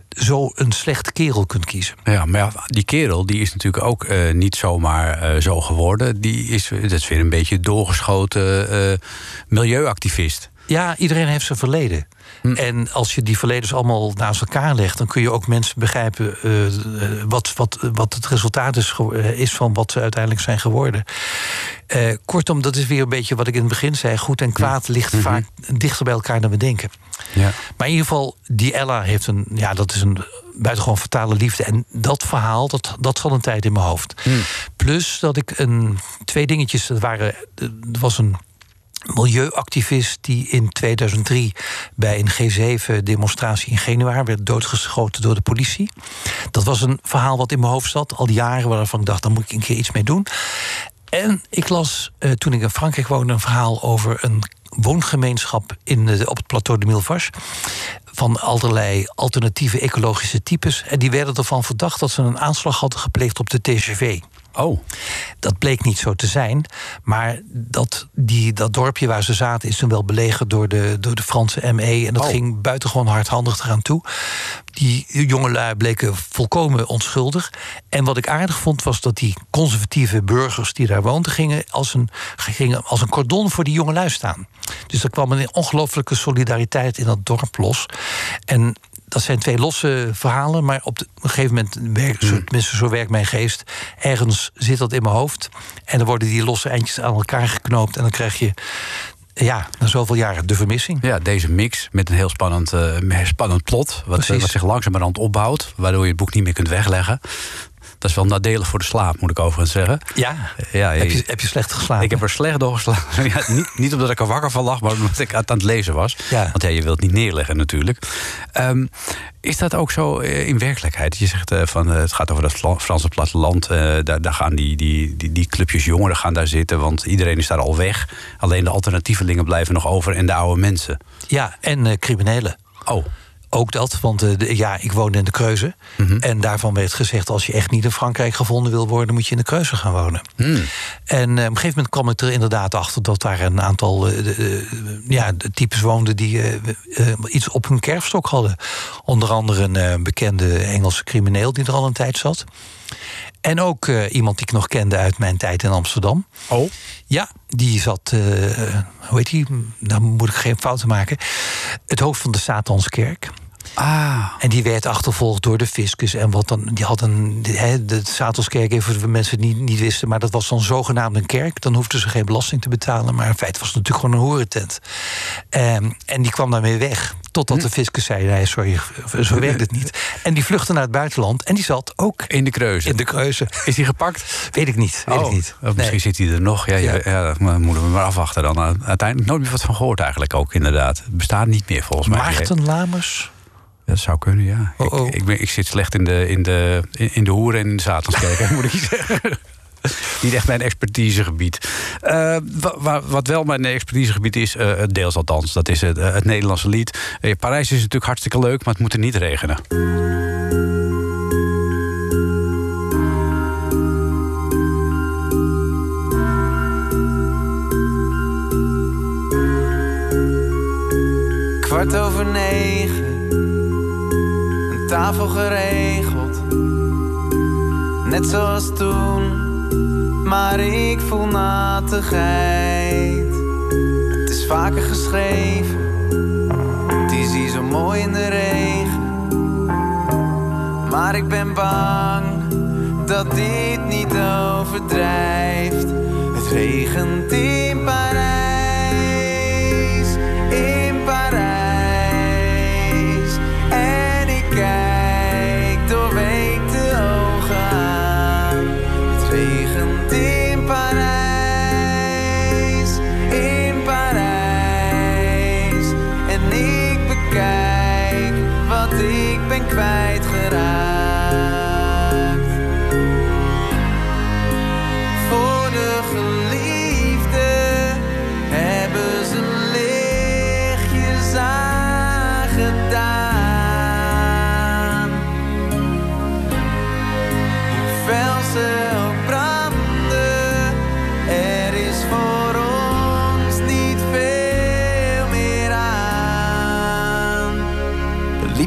zo een slechte kerel kunt kiezen. Ja, maar ja, die kerel die is natuurlijk ook uh, niet zomaar uh, zo geworden. Die is, dat is weer een beetje doorgeschoten uh, milieuactivist. Ja, iedereen heeft zijn verleden. Hm. En als je die verledens allemaal naast elkaar legt, dan kun je ook mensen begrijpen uh, wat, wat, wat het resultaat is, is van wat ze uiteindelijk zijn geworden. Uh, kortom, dat is weer een beetje wat ik in het begin zei. Goed en kwaad ligt hm. vaak dichter bij elkaar dan we denken. Ja. Maar in ieder geval, die Ella heeft een, ja, dat is een buitengewoon fatale liefde. En dat verhaal, dat, dat zat een tijd in mijn hoofd. Hm. Plus dat ik een, twee dingetjes, dat waren, er was een milieuactivist die in 2003 bij een G7-demonstratie in Genua werd doodgeschoten door de politie. Dat was een verhaal wat in mijn hoofd zat, al jaren waarvan ik dacht, daar moet ik een keer iets mee doen. En ik las uh, toen ik in Frankrijk woonde een verhaal over een woongemeenschap in op het plateau de Milvache. Van allerlei alternatieve ecologische types. En die werden ervan verdacht dat ze een aanslag hadden gepleegd op de TGV. Oh. Dat bleek niet zo te zijn. Maar dat, die, dat dorpje waar ze zaten is toen wel belegerd door de, door de Franse ME. En dat oh. ging buitengewoon hardhandig eraan toe. Die jongelui bleken volkomen onschuldig. En wat ik aardig vond was dat die conservatieve burgers die daar woonden... gingen als een, gingen als een cordon voor die jongelui staan. Dus er kwam een ongelooflijke solidariteit in dat dorp los. En dat zijn twee losse verhalen, maar op, een gegeven moment, werkt, mm. tenminste zo werkt mijn geest, ergens zit dat in mijn hoofd. En dan worden die losse eindjes aan elkaar geknoopt en dan krijg je ja, na zoveel jaren de vermissing. Ja, deze mix met een heel spannend, uh, spannend plot. Wat, wat zich langzamerhand opbouwt. Waardoor je het boek niet meer kunt wegleggen. Dat is wel nadelig voor de slaap, moet ik overigens zeggen. Ja? ja heb, je, heb je slecht geslapen? Ik heb er slecht door geslapen. ja, niet, niet omdat ik er wakker van lag, maar omdat ik aan het lezen was. Ja. Want ja, je wilt niet neerleggen natuurlijk. Um, is dat ook zo eh, in werkelijkheid? Je zegt uh, van uh, het gaat over dat Franse platteland. Uh, daar, daar, gaan die, die, die, die, clubjes jongeren gaan daar zitten, want iedereen is daar al weg. Alleen de alternatievelingen blijven nog over en de oude mensen. Ja, en criminelen. Oh Ook dat, want eh, de- ja, ik woonde in de Kreuze. Mhm. En daarvan werd gezegd... als je echt niet in Frankrijk gevonden wil worden... moet je in de Kreuze gaan wonen. Hmm. En eh, op een gegeven moment kwam ik er inderdaad achter... dat daar een aantal eh, ja, types woonden... die iets op hun kerfstok hadden. Onder andere een bekende Engelse crimineel... die er al een tijd zat. En ook iemand die ik nog kende uit mijn tijd in Amsterdam. Oh. Ja, die zat, hoe heet die? Dan moet ik geen fouten maken. Het hoofd van de Satanskerk. Ah. En die werd achtervolgd door de fiscus. En wat dan, die had een. de- Satanskerk, even voor de mensen die het niet wisten. Maar dat was dan zogenaamd een kerk. Dan hoefden ze geen belasting te betalen. Maar in feite was het natuurlijk gewoon een hoerentent. Ehm, en die kwam daarmee weg. Totdat de fiscus zei: nee, sorry, zo werkt het niet. En die vluchtte naar het buitenland. En die zat ook In de kreuze. in de keuze. Is hij gepakt? Weet ik niet. Weet oh, ik niet. of misschien zit hij er nog. Ja, ja. Ja. ja, dat moeten we maar afwachten dan. Uh, Uiteindelijk nooit meer wat van gehoord eigenlijk ook inderdaad. Het bestaat niet meer volgens mij. Maarten Lamers. Dat zou kunnen, ja. Oh, oh. Ik, ik, ben, ik zit slecht in de, in de, in, de hoeren en in de moet ik zeggen. Niet echt mijn expertisegebied. Eh, wa- wa- wat wel mijn expertisegebied is, eh, deels althans, dat is het, eh, het Nederlandse lied. Eh, Parijs is natuurlijk hartstikke leuk, maar het moet er niet regenen. Kwart over negen, tafel geregeld. Net zoals toen, maar ik voel natigheid. Het is vaker geschreven, het is hier zo mooi in de regen. Maar ik ben bang dat dit niet overdrijft. Het regent in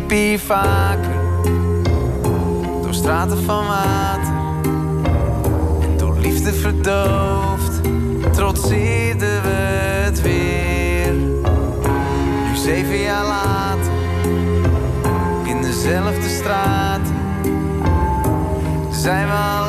Hier vaker door straten van water. En door liefde verdoofd, trotseerden we het weer. Nu zeven jaar later, in dezelfde straat, zijn we al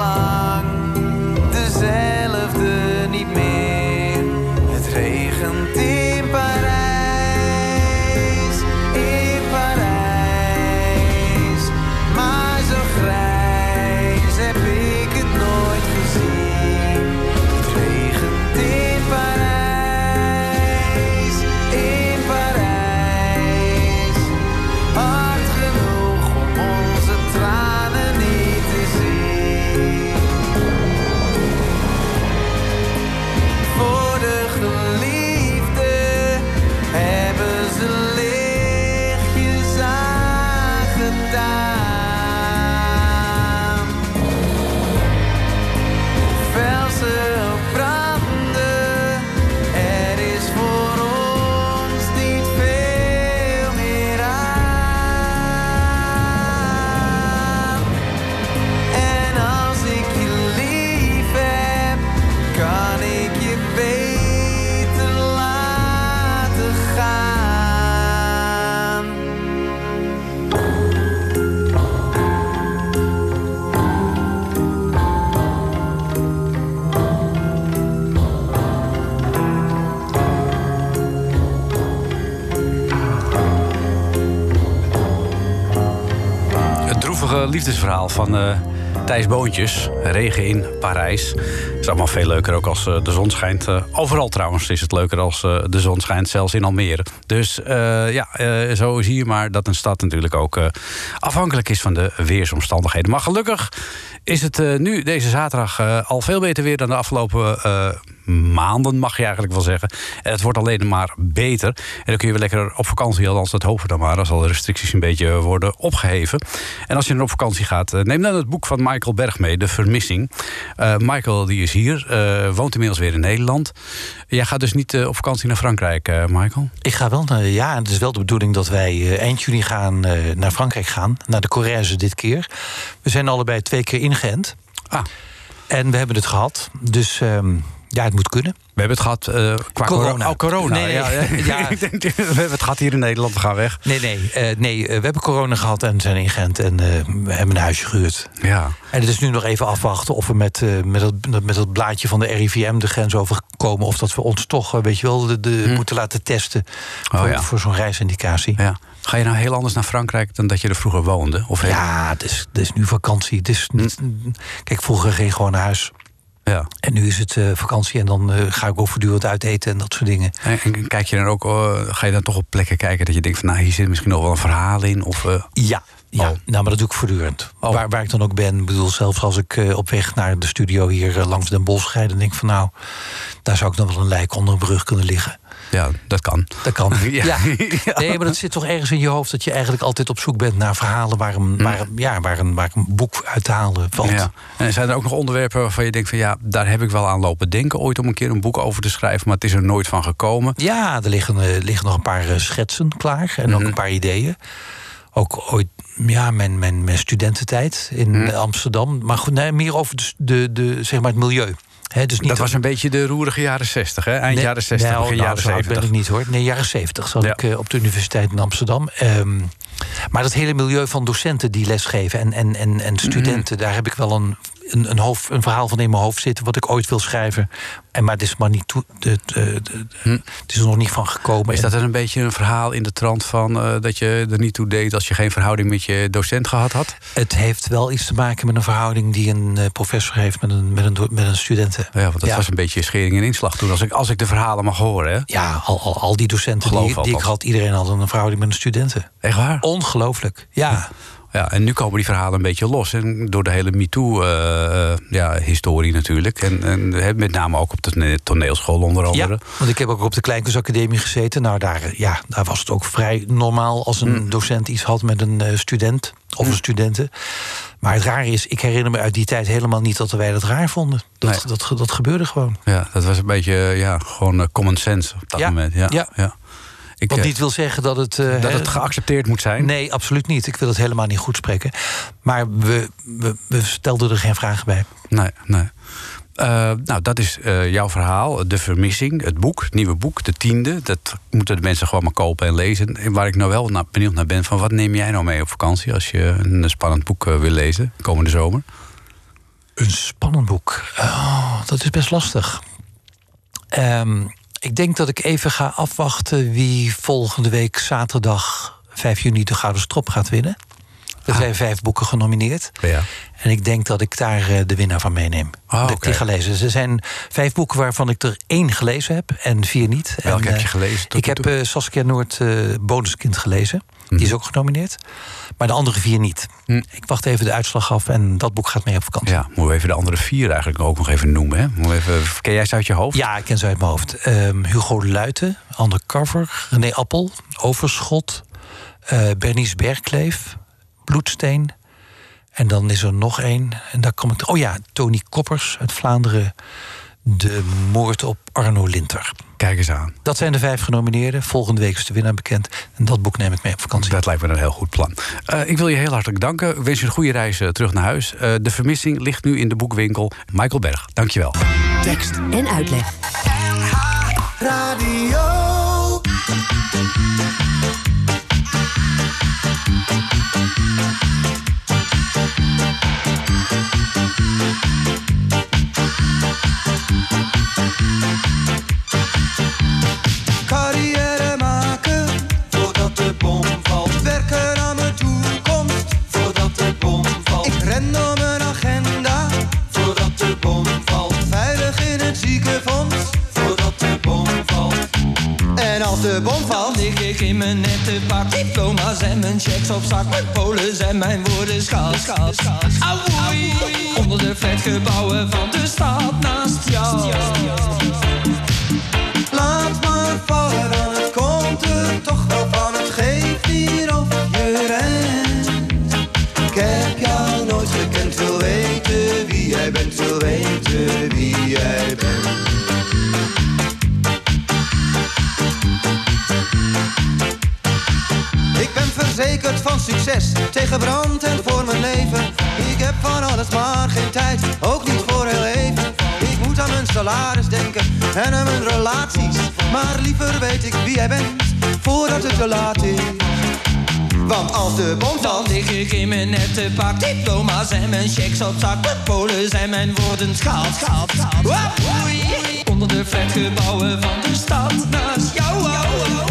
liefdesverhaal van eh, Thijs Boontjes. Regen in Parijs. Het is allemaal veel leuker ook als eh, de zon schijnt. Eh, overal trouwens is het leuker als de zon schijnt, zelfs in Almere. Dus ja, zo zie je maar dat een stad natuurlijk ook afhankelijk is van de weersomstandigheden. Maar gelukkig is het nu, deze zaterdag, al veel beter weer dan de afgelopen maanden, mag je eigenlijk wel zeggen. En het wordt alleen maar beter. En dan kun je weer lekker op vakantie, althans dat hopen we dan maar... als al de restricties een beetje worden opgeheven. En als je dan op vakantie gaat, eh, neem dan het boek van Michael Berg mee, De Vermissing. Eh, Michael die is hier, eh, woont inmiddels weer in Nederland. Jij gaat dus niet op vakantie naar Frankrijk, Michael? Ik ga wel naar, ja, het is wel de bedoeling dat wij eind juni gaan naar Frankrijk gaan. Naar de Corrèze dit keer. We zijn allebei twee keer ingeënt. Ah, En we hebben het gehad. Dus ehm, ja, het moet kunnen. we hebben het gehad eh, qua Corona. Oh, corona. Nee, nee, ja, ja. ja. We hebben het gehad hier in Nederland, we gaan weg. Nee, nee, eh, nee eh, we hebben corona gehad en zijn ingeënt. En eh, we hebben een huisje gehuurd. Ja. En het is nu nog even afwachten of we met, met, dat, met dat blaadje van de RIVM de grens overkomen. Of dat we ons toch, weet je wel, de, de moeten laten testen. Oh, voor, ja. voor zo'n reisindicatie. Ja, ja. Ga je nou heel anders naar Frankrijk dan dat je er vroeger woonde? Of heel- het, is, het is nu vakantie. Het is niet, Kijk, vroeger ging gewoon naar huis. Ja. En nu is het eh, vakantie en dan eh, ga ik ook voortdurend uit eten en dat soort dingen. En, en kijk je dan ook, eh, ga je dan toch op plekken kijken dat je denkt van nou hier zit misschien nog wel een verhaal in? Of, eh, Ja, ja. Oh. nou, maar dat doe ik voortdurend. Oh. Waar, waar ik dan ook ben. Ik bedoel, zelfs als ik op weg naar de studio hier langs Den Bosch rijd... dan denk ik van nou, daar zou ik dan wel een lijk onder een brug kunnen liggen. Ja, dat kan. Dat kan. Ja. ja. Nee, maar dat zit toch ergens in je hoofd... dat je eigenlijk altijd op zoek bent naar verhalen... waar een, waar, ja, waar een, waar een boek uit te halen valt. Ja. En zijn er ook nog onderwerpen waarvan je denkt van ja, daar heb ik wel aan lopen denken ooit om een keer een boek over te schrijven, maar het is er nooit van gekomen. Ja, er liggen, eh, liggen nog een paar eh, schetsen klaar en ook een paar ideeën. Ook ooit, ja, mijn, mijn, mijn studententijd in Amsterdam. Maar goed, nee, meer over de, de, zeg maar het milieu. Dus niet dat was een beetje de roerige jaren 60, hè? Eind Nee, jaren 60, nou, begin nou, jaren zo oud ben 70. ik niet hoor. Nee, jaren 70 zat Ja. ik eh, op de Universiteit in Amsterdam. Ehm, maar dat hele milieu van docenten die lesgeven en, en, en, en studenten, Mhm. daar heb ik wel een, een, een, hoofd, een verhaal van in mijn hoofd zitten, wat ik ooit wil schrijven. En, maar het is maar niet toe, de, de, de- het is er nog niet van gekomen. Hm. Is dat dan een beetje een verhaal in de trant van eh, dat je er niet toe deed als je geen verhouding met je docent gehad had? Het heeft wel iets te maken met een verhouding die een eh, professor heeft met een, met een, met een studenten. Ja, want dat Ja. was een beetje schering en inslag toen, als ik, als ik de verhalen mag horen. Hè? Ja, al, al, al die docenten Geloof die, die ik had, iedereen had een verhouding met een studenten. Echt waar? Ongelooflijk, ja. Ja, en nu komen die verhalen een beetje los. En door de hele MeToo-historie natuurlijk. En, en met name ook op de tone- toneelschool onder andere. Ja, want ik heb ook op de Kleinkunstacademie gezeten. Nou, daar, eh, ja, daar was het ook vrij normaal als een Mm. docent iets had met een eh, student of een studenten. Maar het rare is, ik herinner me uit die tijd helemaal niet dat wij dat raar vonden. Dat, Nee. dat, dat, gebeurde gewoon. Ja, dat was een beetje ja, gewoon eh, common sense op dat Ja, moment. Ja, ja. ja. Ik, Wat eh, niet wil zeggen dat het. eh, dat het geaccepteerd moet zijn. Nee, absoluut niet. Ik wil het helemaal niet goed spreken. Maar we, we, we stelden er geen vragen bij. Nee, nee. Eh, nou, dat is eh, jouw verhaal. De vermissing, het boek, het nieuwe boek, de tiende. Dat moeten de mensen gewoon maar kopen en lezen. En waar ik nou wel naar, benieuwd naar ben, van wat neem jij nou mee op vakantie... als je een spannend boek wil lezen, komende zomer? Een spannend boek. Oh, dat is best lastig. Ehm, ik denk dat ik even ga afwachten wie volgende week zaterdag 5 juni de Gouden Strop gaat winnen. Er zijn vijf boeken genomineerd. Ja. En ik denk dat ik daar eh, de winnaar van meeneem. Ah, dat ik oké. die ga lezen. Dus Er zijn vijf boeken waarvan ik er één gelezen heb en vier niet. Welke En, heb je eh, gelezen tot Ik heb toe? eh, Saskia Noord Bonuskind gelezen. Die is ook genomineerd. Maar de andere vier niet. Hm. Ik wacht even de uitslag af en dat boek gaat mee op vakantie. Ja, moeten we even de andere vier eigenlijk ook nog even noemen. Hè? Moeten we even, ken jij ze uit je hoofd? Ja, ik ken ze uit mijn hoofd. Ehm, Hugo Luiten, Undercover, René Appel, Overschot, eh Bernice Bergkleef, Bloedsteen. En dan is er nog één. En daar kom ik. Oh ja, Tony Koppers uit Vlaanderen. De moord op Arno Linter. Kijk eens aan. Dat zijn de vijf genomineerden. Volgende week is de winnaar bekend. En dat boek neem ik mee op vakantie. Dat lijkt me een heel goed plan. Eh, ik wil je heel hartelijk danken. Ik wens je een goede reis eh, terug naar huis. Eh, de vermissing ligt nu in de boekwinkel. Michael Berg, dankjewel. Tekst En uitleg. Radio. Bom valt, lig ik in mijn nette pak. Diploma's en mijn checks op zak. Mijn polen en mijn woorden schaal, schaal, schaal. Onder de flatgebouwen van de stad naast jou. Laat maar vallen, succes, tegen brand en voor mijn leven. Ik heb van alles maar geen tijd, ook niet voor heel even. Ik moet aan mijn salaris denken en aan mijn relaties. Maar liever weet ik wie jij bent, voordat het te laat is. Want als de bom valt, lig ik in mijn nette pak. Diploma's en mijn checks op zak. Mijn polen zijn mijn woorden schaal, schaal, schaal. Wapoei. Onder de flatgebouwen van de stad naast jou. Laat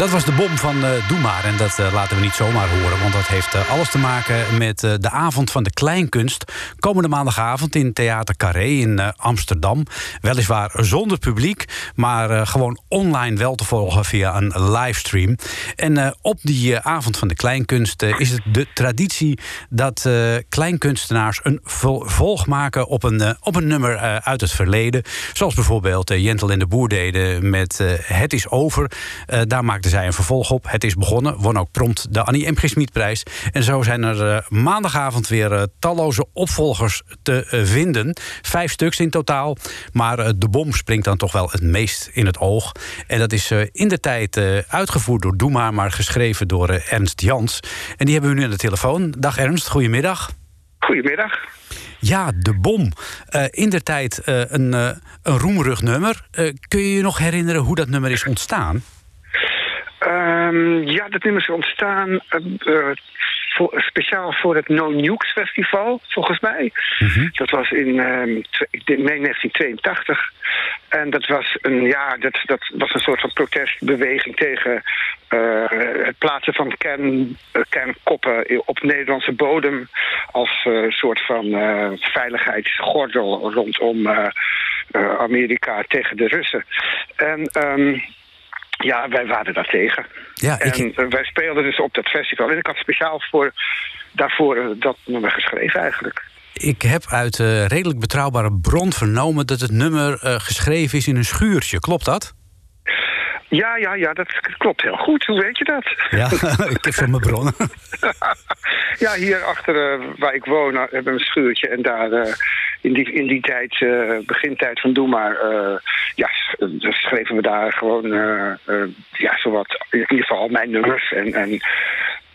Dat was de bom van eh Doe maar. En dat eh, laten we niet zomaar horen. Want dat heeft eh, alles te maken met de avond van de kleinkunst. Komende maandagavond in Theater Carré in Amsterdam. Weliswaar zonder publiek. Maar gewoon online wel te volgen via een livestream. En op die avond van de kleinkunst is het de traditie... dat kleinkunstenaars een vervolg maken op een, op een nummer uit het verleden. Zoals bijvoorbeeld Jentel en de Boer deden met Het is over. Daar maakten zij een vervolg op. Het is begonnen. Won ook prompt de Annie M. G. En zo zijn er eh, maandagavond weer eh, talloze opvolgers te eh, vinden. Vijf stuks in totaal. Maar de bom springt dan toch wel het meest in het oog. En dat is in de tijd uitgevoerd door Doe maar, maar geschreven door Ernst Jans. En die hebben we nu aan de telefoon. Dag Ernst, goedemiddag. Goedemiddag. Ja, de bom. Eh, in de tijd een, eh, een roemrug nummer. Kun je je nog herinneren hoe dat nummer is ontstaan? Ehm, ja, dat nummer is ontstaan eh, eh, voor- speciaal voor het No Nukes Festival, volgens mij. Dat was in tw- ik denk- nee, 1982. En dat was een, ja, dat, dat was een soort van protestbeweging tegen eh, het plaatsen van kern, kernkoppen op Nederlandse bodem als soort van veiligheidsgordel rondom Amerika tegen de Russen. En ehm, ja, wij waren daar tegen. Ja, ik- en eh, wij speelden dus op dat festival. En ik had speciaal voor, daarvoor eh, dat nummer geschreven eigenlijk. Ik heb uit eh, redelijk betrouwbare bron vernomen dat het nummer geschreven is in een schuurtje. Klopt dat? Ja, ja, ja, dat klopt heel goed. Hoe weet je dat? Ja, ik heb van mijn bronnen. ja, hier achter waar ik woon hebben we een schuurtje. En daar in, die, in die tijd, eh, begintijd van Doe maar, eh, ja, schreven we daar gewoon, eh, ja, zowat, in ieder geval mijn nummers. En, en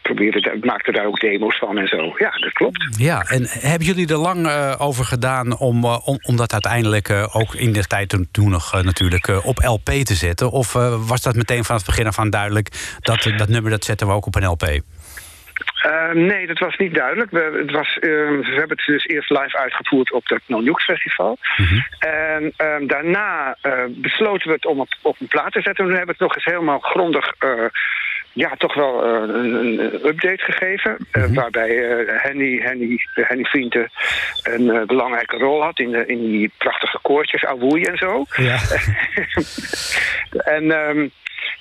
probeerde, maakte daar ook demo's van en zo. Ja, dat klopt. Ja, en hebben jullie er lang over gedaan om, om, om dat uiteindelijk ook in de tijd toen, nog natuurlijk op LP te zetten? Of was dat meteen van het begin af aan duidelijk dat dat nummer dat zetten we ook op een LP? Eh, nee, dat was niet duidelijk. We, het was, eh, we hebben het dus eerst live uitgevoerd op het No Nukes Festival. En ehm, daarna eh, besloten we het om op, op een plaat te zetten. En we hebben het nog eens helemaal grondig... eh, ja, toch wel een, een update gegeven. eh, waarbij Henny, Henny, Henny Vrienden een belangrijke rol had in, de, in die prachtige koortjes, Awoei en zo. Ja. en ehm,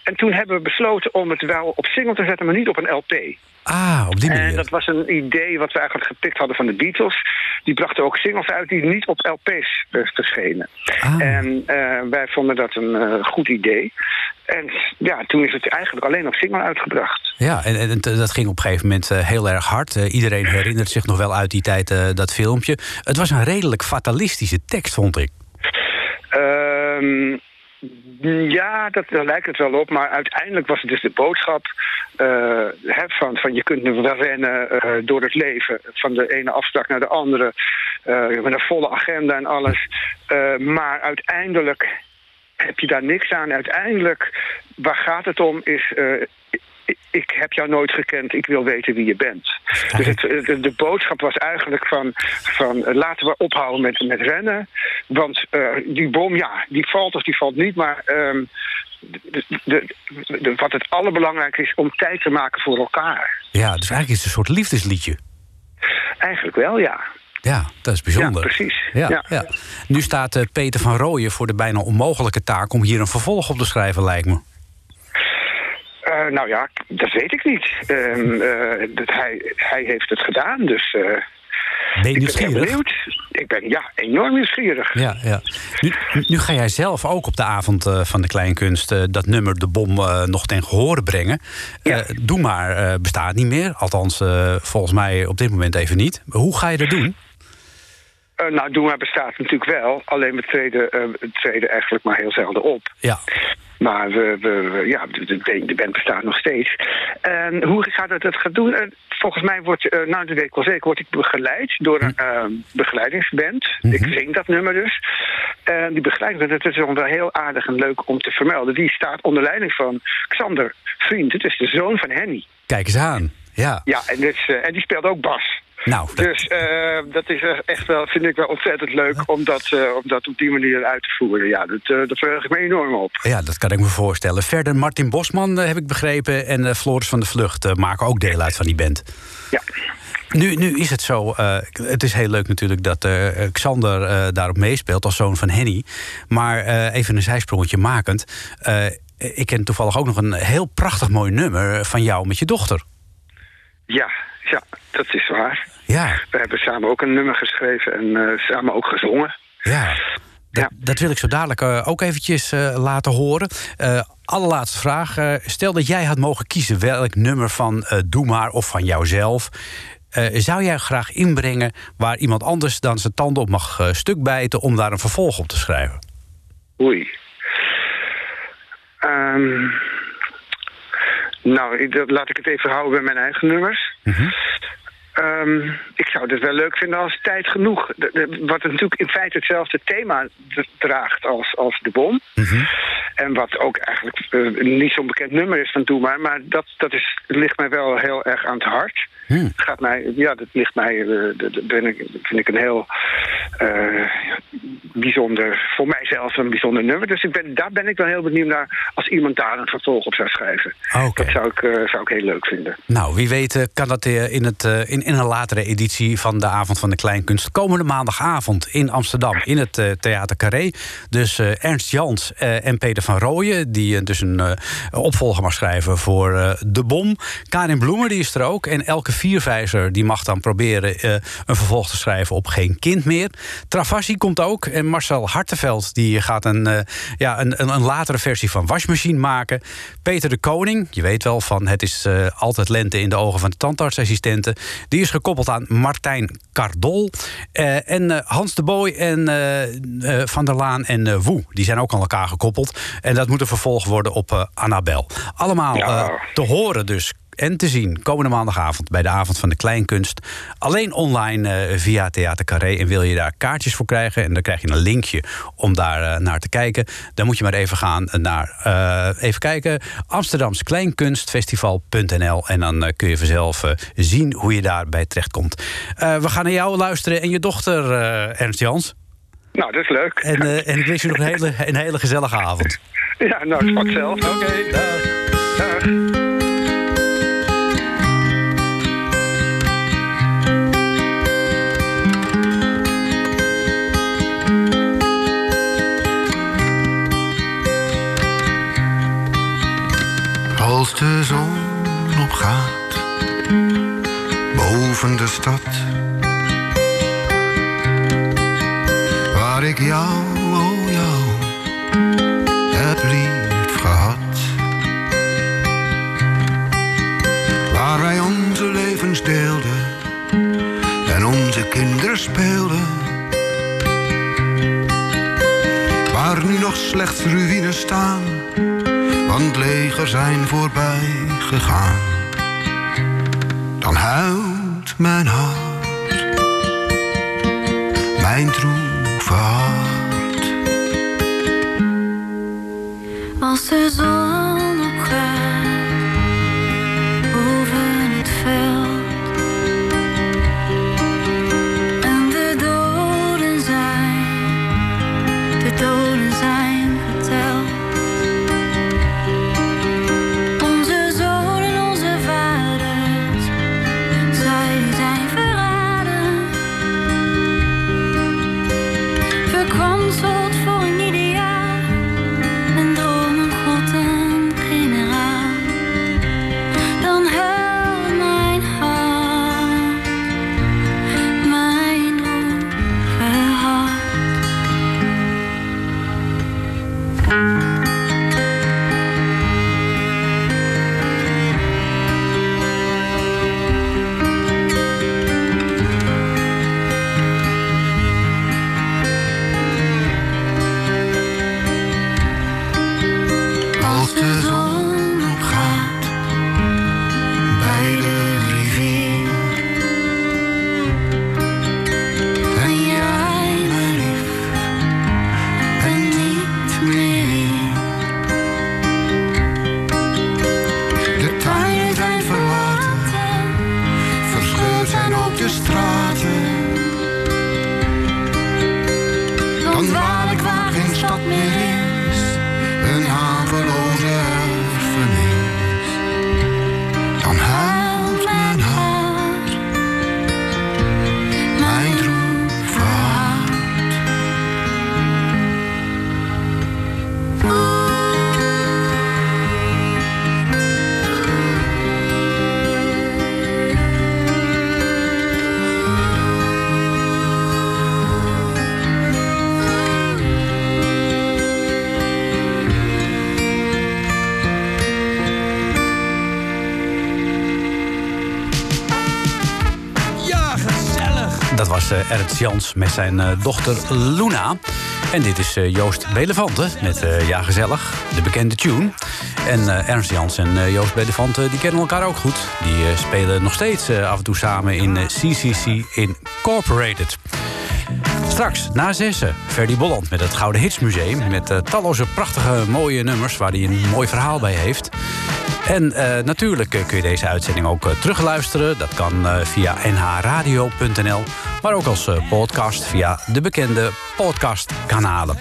En toen hebben we besloten om het wel op single te zetten, maar niet op een LP. Ah, op die manier. En dat was een idee wat we eigenlijk gepikt hadden van de Beatles. Die brachten ook singles uit die niet op LP's verschenen. Ah. En eh, wij vonden dat een eh, goed idee. En ja, toen is het eigenlijk alleen op single uitgebracht. Ja, en, dat ging op een gegeven moment eh, heel erg hard. Iedereen herinnert zich nog wel uit die tijd dat filmpje. Het was een redelijk fatalistische tekst, vond ik. Ehm, ja, dat, daar lijkt het wel op. Maar uiteindelijk was het dus de boodschap eh, van, van je kunt wel rennen eh, door het leven. Van de ene afspraak naar de andere. eh, met een volle agenda en alles. Maar uiteindelijk heb je daar niks aan. Uiteindelijk, waar gaat het om, is... eh, ik- heb jou nooit gekend, ik wil weten wie je bent. Dus het, de, de boodschap was eigenlijk van, van eh, laten we ophouden met, met rennen. Want eh, die bom, ja, die valt of die valt niet. Maar ehm, de, wat het allerbelangrijkste is om tijd te maken voor elkaar. Ja, dus eigenlijk is het een soort liefdesliedje. Eigenlijk wel, ja. Ja, dat is bijzonder. Ja, precies. Ja, Ja. ja. Nu staat eh, Peter van Rooyen voor de bijna onmogelijke taak... om hier een vervolg op te schrijven, lijkt me. Eh, nou ja, dat weet ik niet. Ehm, eh, dat hij, hij heeft het gedaan, dus... eh, Ben je ik ben nieuwsgierig? benieuwd. Ik ben ja, enorm nieuwsgierig. Ja, ja. Nu, nu ga jij zelf ook op de avond van de kleinkunst... dat nummer De Bom nog ten gehore brengen. Ja. doe maar bestaat niet meer. Althans, volgens mij op dit moment even niet. Hoe ga je dat doen? Eh, nou, Doe maar bestaat natuurlijk wel. Alleen we treden, we treden eigenlijk maar heel zelden op. Ja, Maar we, we, ja, de, band bestaat nog steeds. En hoe gaat het dat gaan doen? Eh, volgens mij wordt, eh, nou dat weet ik wel zeker, word ik begeleid door een eh, begeleidingsband. Ik zing dat nummer dus. En die begeleidingsband, dat is wel heel aardig en leuk om te vermelden. Die staat onder leiding van Xander Vriend. Het is de zoon van Henny. kijk eens aan. Ja, Ja, en, eh, en die speelt ook bas. Nou, dat- Dus eh, dat is echt wel, vind ik wel ontzettend leuk om dat, eh, om dat op die manier uit te voeren. Ja, dat, eh daar verheug ik me enorm op. ja, dat kan ik me voorstellen. Verder Martin Bosman, heb ik begrepen... en Floris van de Vlucht maken ook deel uit van die band. Ja. Nu, nu is het zo, het is heel leuk natuurlijk dat Xander daarop meespeelt als zoon van Henny. Maar even een zijsprongetje makend. ik ken toevallig ook nog een heel prachtig mooi nummer van jou met je dochter. Ja, ja, dat is waar. Ja, We hebben samen ook een nummer geschreven en eh, samen ook gezongen. ja. Dat, Ja. dat wil ik zo dadelijk eh, ook eventjes eh, laten horen. Allerlaatste vraag. Stel dat jij had mogen kiezen welk nummer van Doe Maar of van jouzelf... zou jij graag inbrengen waar iemand anders dan zijn tanden op mag stuk bijten... om daar een vervolg op te schrijven? Oei. Ehm, nou, laat ik het even houden bij mijn eigen nummers. Ehm, ik zou het wel leuk vinden als tijd genoeg. De- de- wat natuurlijk in feite hetzelfde thema draagt als, als de bom. En wat ook eigenlijk eh, niet zo'n bekend nummer is van Doe maar. Maar dat, dat is, ligt mij wel heel erg aan het hart. Hmm. Gaat mij, ja, dat ligt mij, eh, dat ben ik, vind ik een heel eh, bijzonder, voor mijzelf een bijzonder nummer. Dus ik ben, daar ben ik wel heel benieuwd naar als iemand daar een vervolg op zou schrijven. Oké. Dat zou ik, zou ik heel leuk vinden. Nou, wie weet kan dat in, het, in, in een latere editie van de Avond van de Kleinkunst... komende maandagavond in Amsterdam, in het eh, Theater Carré. Dus eh, Ernst Jans eh, en Peter van Rooyen... die dus een opvolger mag schrijven voor De Bom. Karin Bloemer, die is er ook. En Elke Vierwijzer, die mag dan proberen... een vervolg te schrijven op Geen Kind Meer. Travassi komt ook. En Marcel Hartenveld, die gaat een, ja, een, een, een latere versie van Wasmachine maken. Peter de Koning, je weet wel van... het is altijd lente in de ogen van de tandartsassistenten... die is gekoppeld aan Martijn Cardol. Eh, en eh, Hans de Boy en eh, Van der Laan en Woe, die zijn ook aan elkaar gekoppeld. En dat moet een vervolg worden op Annabel. Allemaal Ja. te horen dus en te zien komende maandagavond bij de Avond van de Kleinkunst. Alleen online eh, via Theater Carré. En wil je daar kaartjes voor krijgen, en dan krijg je een linkje om daar eh, naar te kijken. Dan moet je maar even gaan naar, eh, even kijken, amsterdamskleinkunstfestival.nl. En dan eh, kun je vanzelf eh, zien hoe je daarbij terechtkomt. Eh, we gaan naar jou luisteren en je dochter, eh, Ernst Jans. Nou, dat is leuk. En, eh, en ik wens je nog een hele, een hele gezellige avond. Ja, nou, het zelf. Oké, dag. Dag. De zon opgaat boven de stad, waar ik jou, oh jou, heb lief gehad. Waar wij onze levens deelden en onze kinderen speelden. Waar nu nog slechts ruïnes staan, want legers zijn voorbij gegaan. Dan huilt mijn hart, mijn droeve hart. Als de zon Eh, Ernst Jans met zijn eh, dochter Luna. En dit is eh, Joost Belevante met Ja, gezellig, de bekende tune. En Ernst Jans en Joost Belevante die kennen elkaar ook goed. Die spelen nog steeds af en toe samen in CCC Incorporated. Straks, na zessen, Ferdy Bolland met het Gouden Hitsmuseum... met eh, talloze prachtige mooie nummers waar hij een mooi verhaal bij heeft. En eh, natuurlijk eh, kun je deze uitzending ook eh, terugluisteren. Dat kan via nhradio.nl, maar ook als podcast via de bekende podcastkanalen.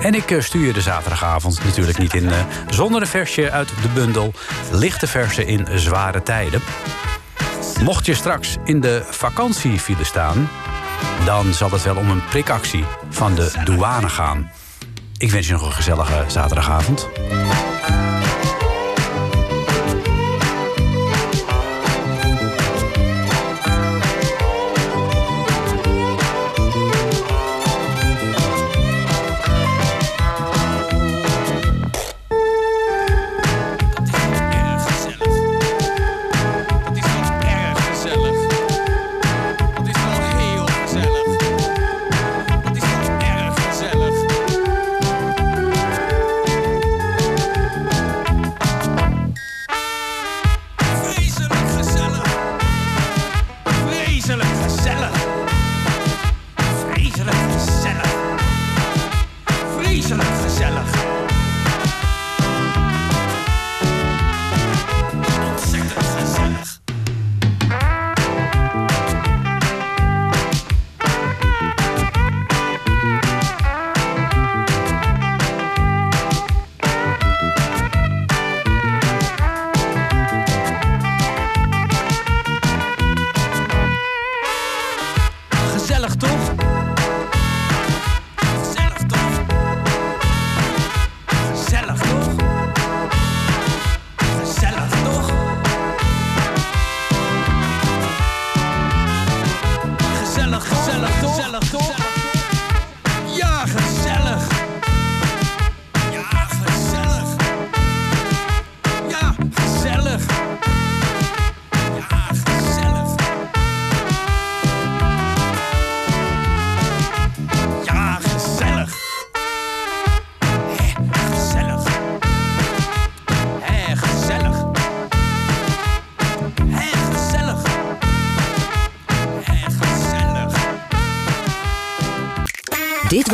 En ik stuur je de zaterdagavond natuurlijk niet in zonder een versje uit de bundel... Lichte versen in zware tijden. Mocht je straks in de vakantiefile staan... dan zal het wel om een prikactie van de douane gaan. Ik wens je nog een gezellige zaterdagavond.